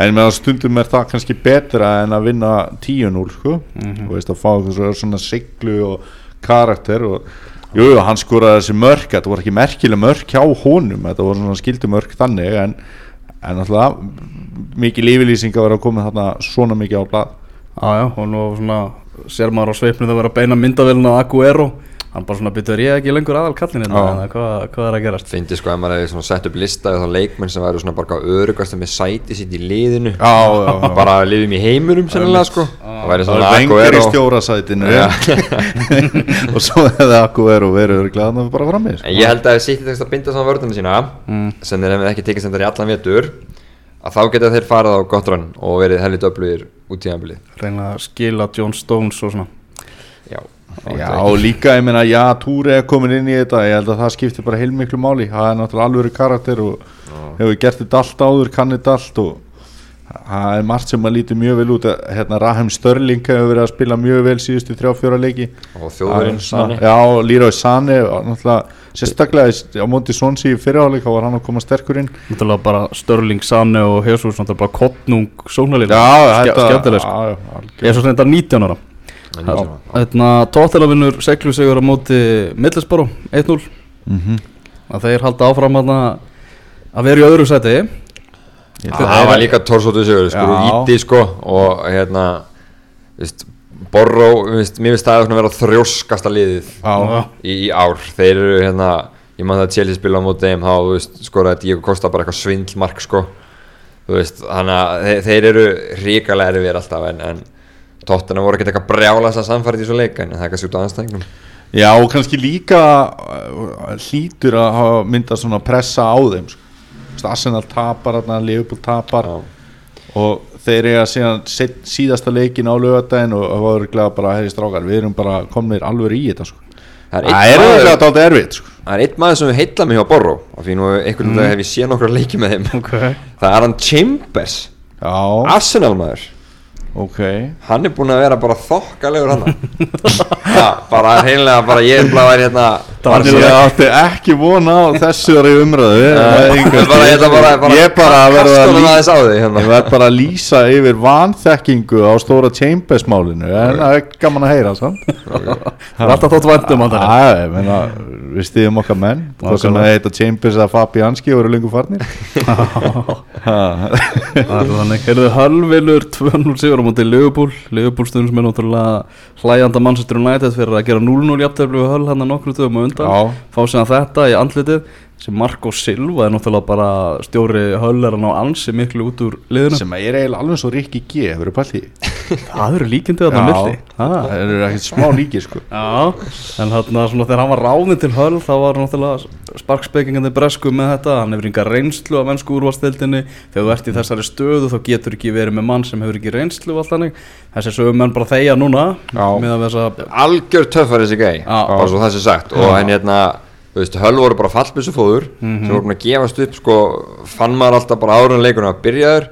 en með stundum er það kannski betra en að vinna 10-0 sko. Mhm. þú veist að fá eitthvað svona- siglu og karakter og Jú, jú, hann skoraði þessi mörk, þetta voru ekki merkileg mörk hjá honum, þetta voru svona skildumörk þannig, en, en alltaf mikið lífilýsing að vera að koma þarna svona mikið á blað. Já, já, og nú svona sér maður á sveipnum það vera að beina myndavélina að Aguero hann bara svona byrður ég ekki lengur aðal kallin hérna, hvað, hvað er að gerast? Fyndi sko að maður hefði svona sett upp lista eða þá leikmenn sem væru svona bara örugast með sæti sitt í liðinu. Já, já, já. bara liðum í heiminum sennilega sko. Það væri svona er í Aguero. stjórasætinu. Já. *laughs* og svo hefði Aguero verið glæðan bara frammi sko. en ég held að ef City tekst að binda saman vörðuna sína sem þeir hefði ekki tekist þetta í allan vetur að þá geta þeir farið á gott rann og verið hellit öflugir út í já, og líka, ég meina, já, Túri er komin inn í þetta ég held að það skiptir bara heilmiklu máli. Það er náttúrulega alvöru karakter og hefur gert þetta allt áður, kann þetta allt og það er margt sem að líti mjög vel út. Hérna, Raheim Störling hefur verið að spila mjög vel síðustu þrjá-fjóra leiki. Og þjóðurinn Sani Já, Sane og náttúrulega, sérstaklega á móti Sonsi í fyrirháleika var hann að koma sterkur inn. Náttúrulega bara Störling, Sanne og Jesus náttúrulega bara kottnung þetta skemmtileg já, já, ég svo snett að 19 ára Þetta tóttelavinnur seglu sigur á móti Middlesboro 1-0 Mhm. að þeir halda áfram að að vera í öðru sæti. Ég- það var líka torsóttu sigur sko, íti sko og hérna veist, Borró, mér finnst það að vera þrjóskasta liðið í, í ár. Þeir eru hérna, ég man það að Chelsea spila á móti þeim, þá þú veist, skoraði Diego Costa bara eitthvað svindlmark sko. Þú veist, þannig að þeir, þeir eru ríkalega erfir alltaf en, en tóttina voru ekkert eitthvað brjála þess að samfæri í svo leik en það er kannski út á aðanstæðingum Já og kannski líka uh, hlýtur að hafa myndað svona pressa á þeim sko. Arsenal tapar, Liverpool tapar Já. og þeir eiga síðan set, síðasta leikin á lögadaginn og það var glæða bara herri strákar, við erum bara komnir alveg í þetta sko. Það er eiginlega dálítið erfitt sko. það er einn maður sem við heitla mig hjá Borró af því nú einhvern veginn hef ég séð nokkra leiki með þeim Ok það er hann Chambers Já, Arsenal maður ok. Hann er búinn að vera bara þokkalegur hann *laughs* ja, bara heimlega bara ég er bara að vera hérna bara Ég átti ekki vona á Engu bara, ég ætla bara, bara, Ég bara að verða kasta að á þig Ég hérna. verð bara að lýsa yfir vanþekkingu á stóra Chambers málinu en það er gaman að heyra Það er alltaf þótt vændum á það Já, ég meina, við stiðum okkar menn. Það sem að heita Chambers að Fabianski og eru lengur farnir *laughs* er þannig. Heyrðu Hölvilur 2-0 sigur á móti Liverpool. Liverpool stundum sem er náttúrulega hlæjanda Manchester United fyrir að gera 0-0 jafntefli við Höll hann að nokkru töfum á undan. Fá síðan þetta í andlitið sem Marco Silva er náttúrulega bara stjóri Höll er hann á ansi miklu út úr liðinu. Sem er eiginlega alveg svo Rikki G þú pælt í Það eru líkindi þarna milli. Það eru ekkert smá líki sko. Já, en þarna svona þegar hann var ráðinn til Höll þá var náttúrulega sparkspekingandi bresku með þetta, hann hefur enga reynslu af mennsku úrvastildinni, þegar þú ert í þessari stöðu þá getur ekki verið með mann sem hefur ekki reynslu og allt þannig, þessi sögum menn bara þegja núna, með að þessa það þú veist, höll voru bara fallbissu fóður sem voru búin að gefast upp sko, fann maður alltaf bara árun leikunum að byrjaður.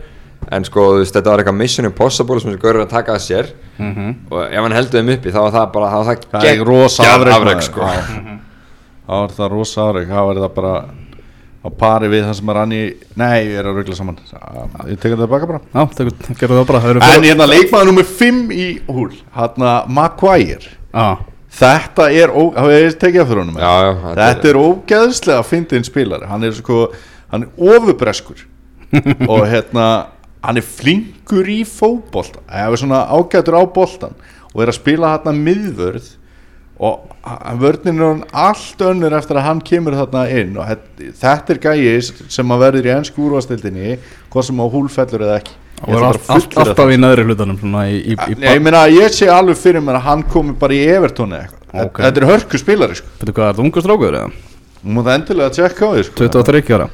En sko, þú veist, þetta var eitthvað mission impossible sem þessi gaurur að taka að sér. Og ef hann heldur þeim uppi þá var það bara þá var það, það afrek, afrek maður. sko. Já. það var það rosa afrek. Það var það bara á pari við það sem er í nei, ég er að ruggla saman. Ég tekja það baka bara. Já, tekur, gerðu það bara, það en hérna leikmaður nummer 5 í húl hérna Maguire. Já, þetta er, ó- honum? Já, já, þetta er ógeðslega fyndin spilari. Hann er sko, hann er ofubreskur. *laughs* Og hérna hann er flinkur í fótbolta eða svona ágætur á boltan og er að spila hérna miðvörð og er hann allt önnur eftir að hann kemur þarna inn og þetta- þetta er gæi sem að verður í ennsku úrvastildinni hvað sem á húlfellur eða ekki að alltaf í neðri hlutanum svona í, í, í, Nei, ég meina ég sé alveg fyrir mér að hann komi bara í Evertón eða eitthvað. Ok. Þetta er hörku spilari sko. Veitu hvað, er það ungu strákur eða? Mútt endilega að tjekka á því sko. 23 ára.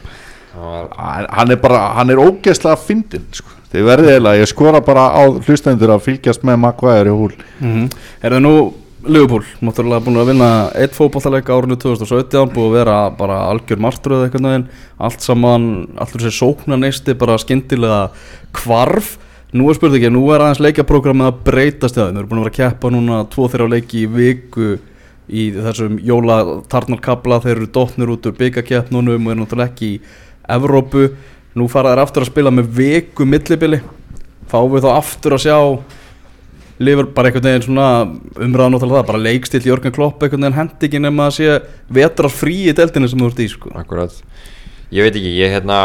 Hann er bara, hann er ógeðslega fyndin sko. Þið verðið eiginlega, ég skora bara á hlustendur að fylgjast með Maguire í húl mm Er það nú Liverpool, náttúrulega búin að vinna eitt fótballtaleik árinu 2017 búið að vera bara algjör martröð eitthvað veginn. Allt saman, allur þessi sóknarneisti bara skyndilega kvarf nú er spurning ekki, nú er aðeins leikjaprogrammið að breytast í það, við erum búin að vera að keppa núna 2-3 leiki í viku í þessum jólatarnarkabla þeir eru dotnir út úr byggakeppnunum og eru náttúrulega ekki í Evrópu. Nú fara þær aftur að spila með viku millibili. Fáum við þá aftur að sjá lifur bara einhvern veginn svona umræðan náttúrulega það, bara leikstill Jörgen Klopp einhvern veginn hendi ekki nema að sé vetrar frí í deltinu sem þú ert í sko. Akkurat Ég veit ekki, ég hérna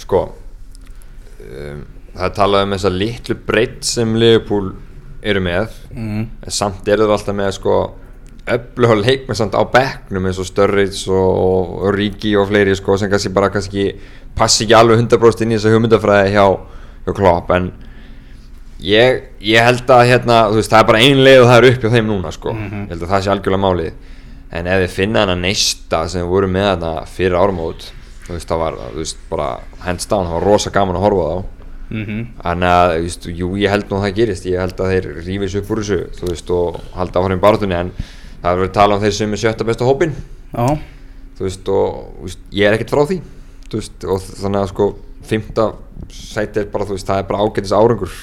sko um, það er talað um þessa litlu breytt sem Liverpool eru með mm. en samt eru þeir alltaf með sko öfluga leikmenn samt á bekknum eins og Störrits og, og Ríki og fleiri sko sem kannski bara kannski passi ekki alveg 100% inn í þessa hugmyndafræði hjá, hjá Klopp en ég, ég held að hérna, veist, það er bara ein leið og það er upp hjá þeim núna sko. Ég held að það sé algjörlega málið. En ef þið finna hana neista sem við vorum með hana fyrir ármót þú veist, það var, veist, bara hands down, það var rosa gaman að horfa á þá. Mm Þannig að, þú veist, jú, ég held nú að það gerist, ég held að þeir rífis upp úr þessu, og halda áfram í barátunni, en það er verið að tala um þeir sem er sjötta besta hópin, Já, þú veist, og ég er ekkert frá því, og þannig að, sko, fymta sæti er bara, það er bara ágætis árangur,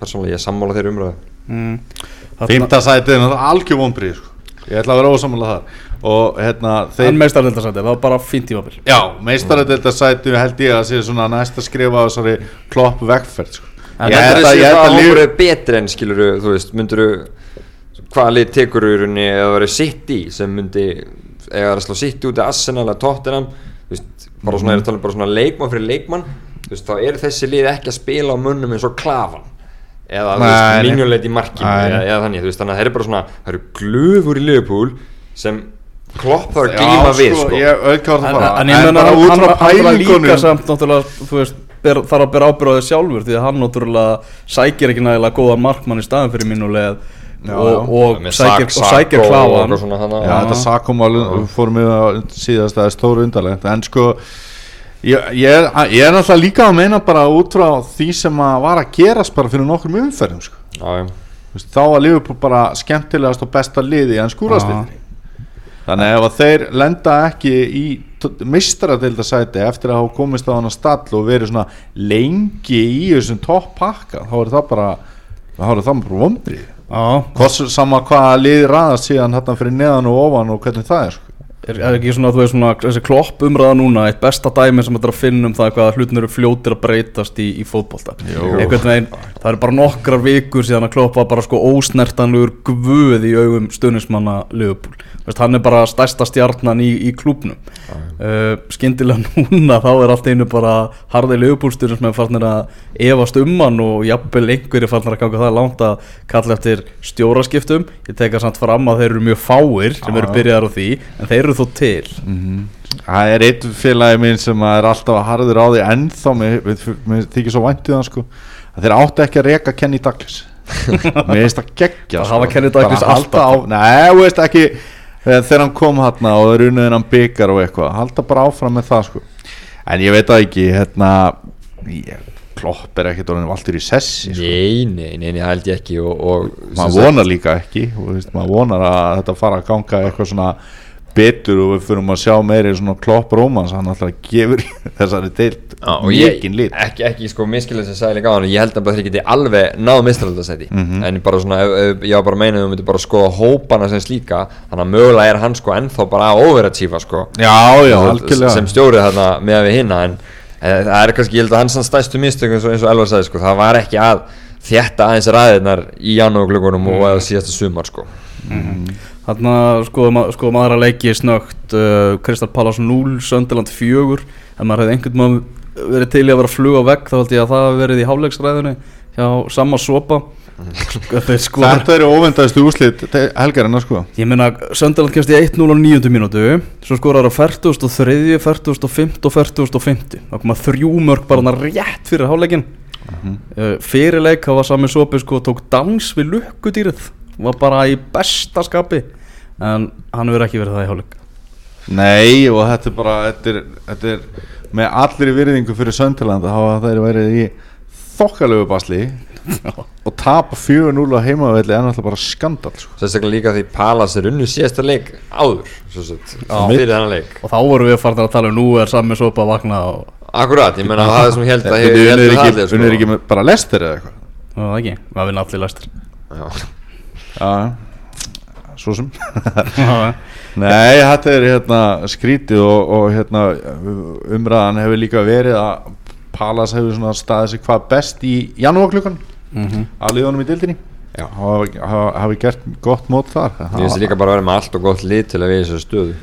persónulega, ég er sammála þeirri umræðu. mm. Fymta sætið er algjör vonbrið sko. Ég ætla að vera ósamlega þar. Og hérna En þeir meistardeldarsæti, það var bara fínt tímabil. Já, meistaradelta sætið held ég að sé svona næsta skrifa á þessari klopp vegferð sko. En Ég þetta held er að- ég held það að hópur líf er betri en, skilur þú veist, myndur hvaða lið tekur í rauninni eða verið sitt í sem myndi, eða er að slá sitt út í Arsenal eða Tottenham, veist, bara svona, ég er að tala um bara svona leikmann fyrir leikmann, þú veist, þá eru þessi lið ekki að spila á munnum eins og klafan eða minjuleit í markinu eða, eða þannig, veist, þannig að þeir eru bara svona það eru glöfur í Liverpool sem klopp þarf að glíma við sko, sko. ég það En, fara en ég meina bara hann, út frá hann var líka pælingunum. samt náttúrulega, þú veist, ber, þarf að bera ábyrða þig sjálfur því að hann náttúrulega sækir ekki nægilega góðan markmann í staðin fyrir mínuleg og, og, sækir, Sak- og sækir Sakko og kláðan þetta sakumál fórum við að síðast að stóru undarlegt. En sko ég, ég, er, ég er náttúrulega líka að meina bara út frá því sem að var að gerast bara fyrir nokkrum umferðum sko. Já, já. Þú veist, þá var Liverpool bara skemmtilegast og besta liði en skúrastildri þannig að ef að þeir lenda ekki í mistaradildasæti eftir að hafa komist á hana stall og verið svona lengi í þessum topp pakka þá er það bara þá er það bara vombrið sama hvaða liði raðast síðan hérna fyrir neðan og ofan og hvernig það er sko. Er, er ekki svona, þú veist svona, þessi klopp umræða núna, eitt besta dæmi sem þetta er að finna um það hvað hlutin eru fljótir að breytast í, í fótbolta? Einhvern veginn, það eru bara nokkrar vikur síðan að klopp var bara sko ósnertanlegur guð í augum stuðnismanna Liverpool, Þú veist, hann er bara stærsta stjarnan í, í klúbnum uh, skyndilega *laughs* núna þá er allt einu bara harði Liverpool stuðnismenn farnir að efast um hann og jafnvel einhverju farnir að ganga það langt að kalla eftir stjóraskiptum. Ég teka samt fram að þeir eru mjög fáir sem eru byrjaðar á því, en þeir eru þó til? Það er eitt félagi minn sem er alltaf harður á því ennþá mér, þykir svo væntið hann sko. Að þeir áttu ekki að reka Kenny Douglas. *laughs* Mér finnst það geggja Það hafa Kenny Douglas alltaf. Nei, þú veist ekki þegar, hann kom hann og þeir unnið hann byggar og eitthvað halda bara áfram með það sko. En ég veit það ekki hérna ég, Klopp er ekkert orðin valdur í sessi sko. Nei, nei, nei, nei, held ég ekki og, og maður vonar líka ekki og, veist, maður vonar að þetta fara að ganga eitthvað svona betur og við fyrir að sjá meiri svona klopp rómans hann alltaf gefur *laughs* þessari deilt mikinn lit. ekki, ekki sko miskilið sem sagði líka á hann. Ég held að þeir geti alveg náðu mistraldasæti Mhm. en bara svona, ég var bara að meina að við myndum bara að skoða hópana sem slíka þannig að mögulega er hann sko ennþá bara að overachieva sko. Já, já, Þú algjörlega. sem stjórið þarna með við hinna en e, það er kannski, ég held að hans stæstu mistök eins og, eins og Elvar sagði sko, það var ekki að þétta aðeins ræðirnar í janúarglögunum og eða síðasta sumar sko. Þarna skoðum ma sko, maður að leiki snögt uh, Kristal Pallas 0, Sönderland 4 ef maður hefði einhvern mann verið til í að vera að fluga vekk þá held ég að það hafi verið í háleiksræðinu hjá sama sopa. Þetta eru óvendaðistu úslit helgarina sko. Ég meina, Sönderland kemst í 1-0 á 9. mínútu Svo skorar á 43, 45 og 45 Það koma þrjú mörg bara rétt fyrir hálfleikin uh, Fyrir leik, það var sami sopi sko Tók dans við lukkudýrið. Var bara í besta skapi En hann verður ekki verið það í hálfleik. Nei og þetta er bara þetta er, þetta er með allir virðingu fyrir Sönderland þá hafa þeir verið í þokkalögu basli og tapa 4-0 á heimavelli er náttúrulega bara skandal sko. sérstaklega líka því Palas er unnu síðasta leik áður svo sett, fyrir þennan leik. Og þá vorum við farin að tala um nú er sami sopa að vakna og Akkurat, ég menna það er sem held að unnið heldur ekki, það með bara lestir eða eitthvað? Það ekki, maður vinna allir læstir Já. Svo sem. Nei, þetta er hérna skrítið og, og hérna umræðan hefur líka verið að Palas hefur svona staðið sig hvað best í janúarklukkan. Mhm. af liðunum í dildinni Já. hafi, gert gott mót þar. Ég finnst líka bara að vera með allt og gott lið til að við þessu stöðu.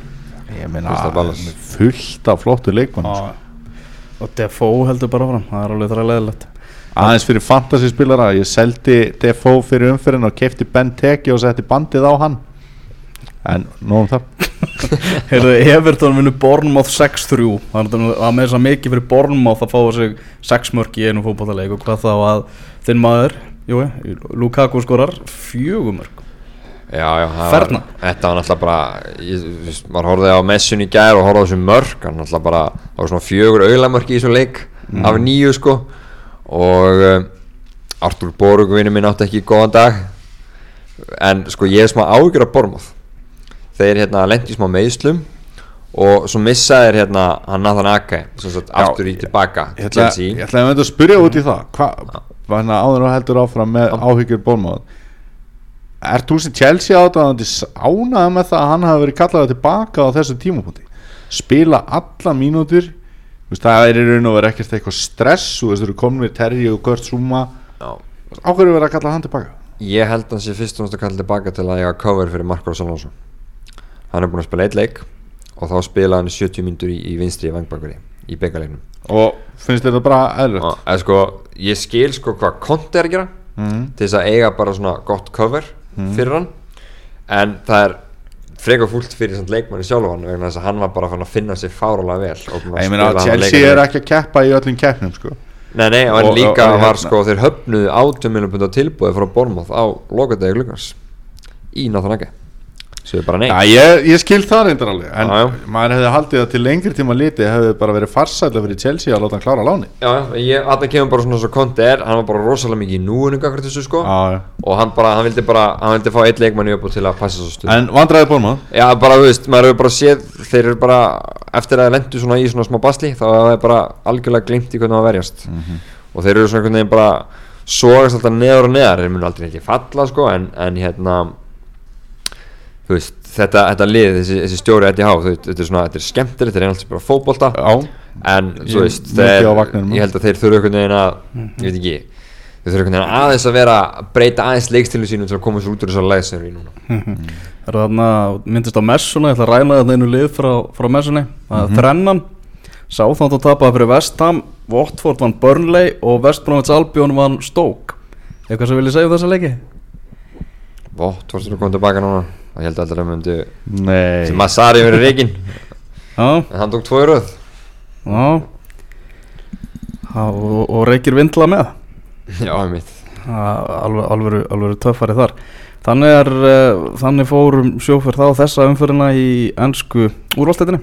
Ég meina fullt af flottu leikmann sko. Og Defoe heldur bara fram Það er alveg það leðilegt aðeins fyrir fantasy spilara ég seldi Defoe fyrir umferðin og kefti Ben Teki og setti bandið á hann. En nóðum það. *laughs* Heyrðu, Everton vinnur Bournemouth 6-3 Það að með þess að mikið fyrir Bournemouth að fá sig 6 mörg í einum fótballaleik og hvað þá að þinn maður jú, Lukaku skorar 4 mörg Já, já, það Ferna. var, þetta var náttúrulega bara ég, veist, maður horfði á messun í gær og horfði á þessu mörk. Hann náttúrulega bara, það var svona fjögur auðlamörk í þessu leik af nýju sko og um, Artur Borg vinur minn átti ekki góðan dag. En sko ég er smá ágjör af Bormoth þeir hérna lendi smá meðslum og svo missaðir hérna hann Nathan Já, aftur í tilbaka ég ætla, ég ætla að að spyrja út í það. Hvað, hérna áður og heldur áfram með áhyggjur bólmáð Er þú sem Chelsea áttaðandi ánæða með það að hann hafi verið kallaði tilbaka á þessu tímapunkti? Spila alla mínútur veist, það er í raun og verið ekkert eitthvað stress og þú eru komin við Terri og Kurt Zuma. Já. áhverju verið að kalla hann tilbaka? Ég held að hann sé fyrst og náttúrulega að kalla tilbaka til að eiga cover fyrir Marcos Alonso. Hann er búinn að spila eitt leik og þá spila hann í 70 myndur í, í vinstri í vangbakari í byggarleiknum. Og finnst þetta bara eðlögt og eða sko, ég skil sko hvað Conte er að gera mm. til þess að eiga bara svona gott cover fyrir hann. En það er frekar fúlt fyrir leikmanni sjálfan vegna þess að hann var bara að finna sér fárálega vel. Og ég meina að Chelsea er ekki að keppa í öllum keppnum sko. Nei, nei, og Og- en líka og- og var hérna- sko þeir höfnuðu 18 miljón pund á tilbúið frá Bormoth á lokadegi glukkans í Nathanage Já, ég, ég skil það reyndar alveg en Já, já. maður hefði haldið að til lengri tíma liti hefði bara verið farsætla fyrir Chelsea að láta hann klára láni Já, þetta kemur bara svona svo konti er hann var bara rosalega mikið í þessu sko. Og hann bara, hann vildi bara, hann vildi fá eitt leikmanni upp til að passa svo stuð En vandræði Bormað Já, bara, þú veist, maður hefur bara séð þeir eru bara, eftir að þeir lendu svona í svona smá basli þá er það bara algjörlega glimt í hvernig það verjast. Og þeir eru svona veist, þetta, þetta lið, þessi, þessi stjóri þú veist, þetta er svona, þetta er skemmtir þetta er einhvern bara fótbolta. Já, en þú veist, þeir, ég held að þeir þurfa einhvern veginn að ég veit ekki, þeir þurfa einhvern veginn aðeins að vera að breyta aðeins leikstilu sínum til að koma sér út úr þessar leið sem þeir eru í núna. Það er þarna, myndist á messuna, ég ætla að ræna þetta einu lið frá, frá messunni? Það er þrennan Sáþánt að tapa fyrir Vestham Watford vann Burnley og West Bromwich Albion vann Stoke Og ég held aldrei að myndi nei. sem Massari verið reikin Já, en hann tók tvo í röð. Já. Já, og, og reykir vindla með? Já, ég mitt alveg, alveg, alveg töffari þar. Þannig er, uh, þannig fórum sjófur þá þessa umfyrirna í ennsku úrvalstættinni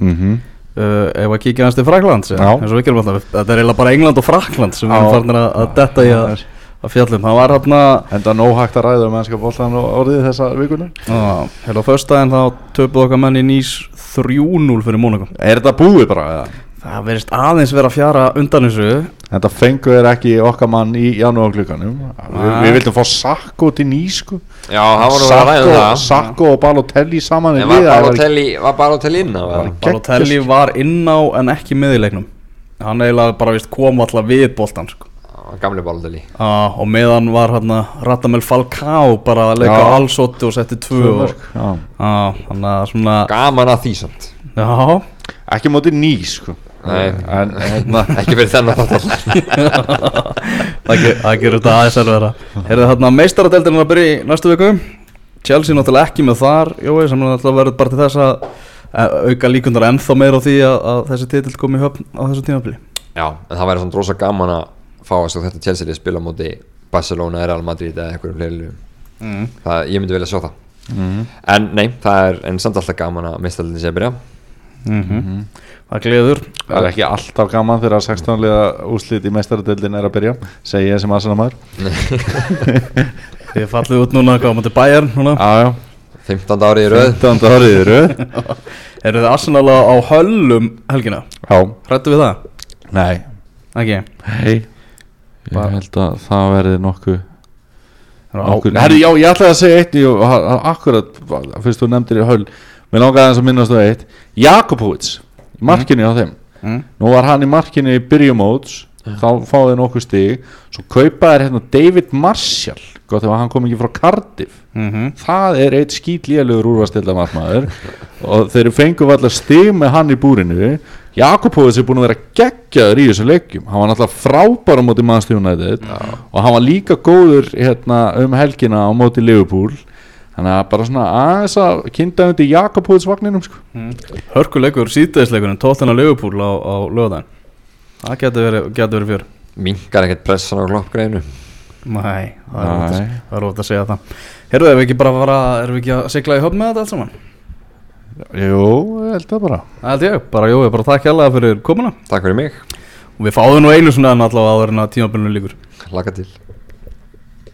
mm uh, ef að kíkja hans til Fraklands eins og við gerum alltaf, þetta er eiginlega bara England og Frakland sem við erum farin að detta í að, að fjallum, það var hérna Enda nóg hægt að ræða um mennska boltan og orðið þessa vikunni hérna á föstudaginn þá töpuð okkar menn í nýs 3-0 fyrir Mónaco. Er þetta búið bara? eða? það verðist aðeins vera að fjara undan þessu. Þetta fengu þeir ekki okkar mann í janúar klukkanum Vi, Nei. Við vildum fá Sakko til nýsku já, hann var að ræða um Sakko, það. Sakko og Balotelli saman var það Balotelli var Balotelli inn á það? Var- Balotelli var inn á en ekki með í leiknum hann eiginlega bara vist kom alltaf við boltan sko. Já, gamli Balotelli ah, og meðan var hérna Radamel Falcao bara að leika Já. allsótti og setti tvö og, ah, þannig að svona gaman að því samt. Já, Ekki móti ný sko. Nei. En hérna *laughs* ekki fyrir þennan það ge- það gerur þetta aðeins erfiðara. Heyrðu þarna meistaradeldin er að byrja í næstu viku. Chelsea náttúrulega ekki með þar Jói, sem náttúrulega verður bara til þess að auka líkundar ennþá meira á því að, að þessi titill komi í höfn á þessu tímafili já, en það væri svona drosa gaman að fá að sjá þetta Chelsea spila á móti Barcelona, Real Madrid eða einhverjum fleiri liðum. mm. það, ég myndi vilja sjá það. Mm. en nei, það er en samt alltaf gaman að meistaldin sé að byrja. Mm Það gleður. Það er ekki alltaf gaman þegar 16 liða úslit í meistaradeildin er að byrja segi ég sem aðsana maður *laughs* Þið fallið út núna hvað mútið bæjar núna? Já, já. 15 árið í röð. 15 árið í röð. *laughs* Eru þið Arsenal á á höllum helgina? Já, Hrættu við það? nei. Ekki? Hei Ég held að það verði nokkuð Á- nokkuð Herri, já, ég ætlaði að segja eitt jú, ha- ha- Akkurat, fyrst þú nefndir í höll. Mér langaði aðeins að minnast þú eitt. Jakobovits, í markinu á þeim. Mm. Nú var hann í markinu í byrjumóts Þá fáði nokkuð stig. Svo kaupaði hérna David Marshall Gott ef hann kom ekki frá Cardiff. Mm það er eitt skýtlíðalegur úrvastilda markmaður og þeir fengu allar stig með hann í búrinu Jakobovits er búin að vera geggjaður í þessum leikjum. Hann var náttúrulega frábær á móti mannstjónæðið og hann var líka góður hérna, um helgina á móti Liverpool. Þannig að bara svona aðeins að kynnta undir Jakobovits vagninum sko. Hörkuleikur, síðdeisleikurinn, tóttina Liverpool á, á lögadaginn Það getur verið, verið fjör. Minkar ekkert pressan á kloppgreinu. Nei, það er ótt að, segja það. Herðu, erum við ekki bara að að sigla í höfn með þetta allt saman? Jú, ég held það bara. Það held ég, bara Jói, bara takk hérlega fyrir komuna. Takk fyrir mig, Og við fáum nú einu svona en allavega áður en að tímabilinu líkur laka til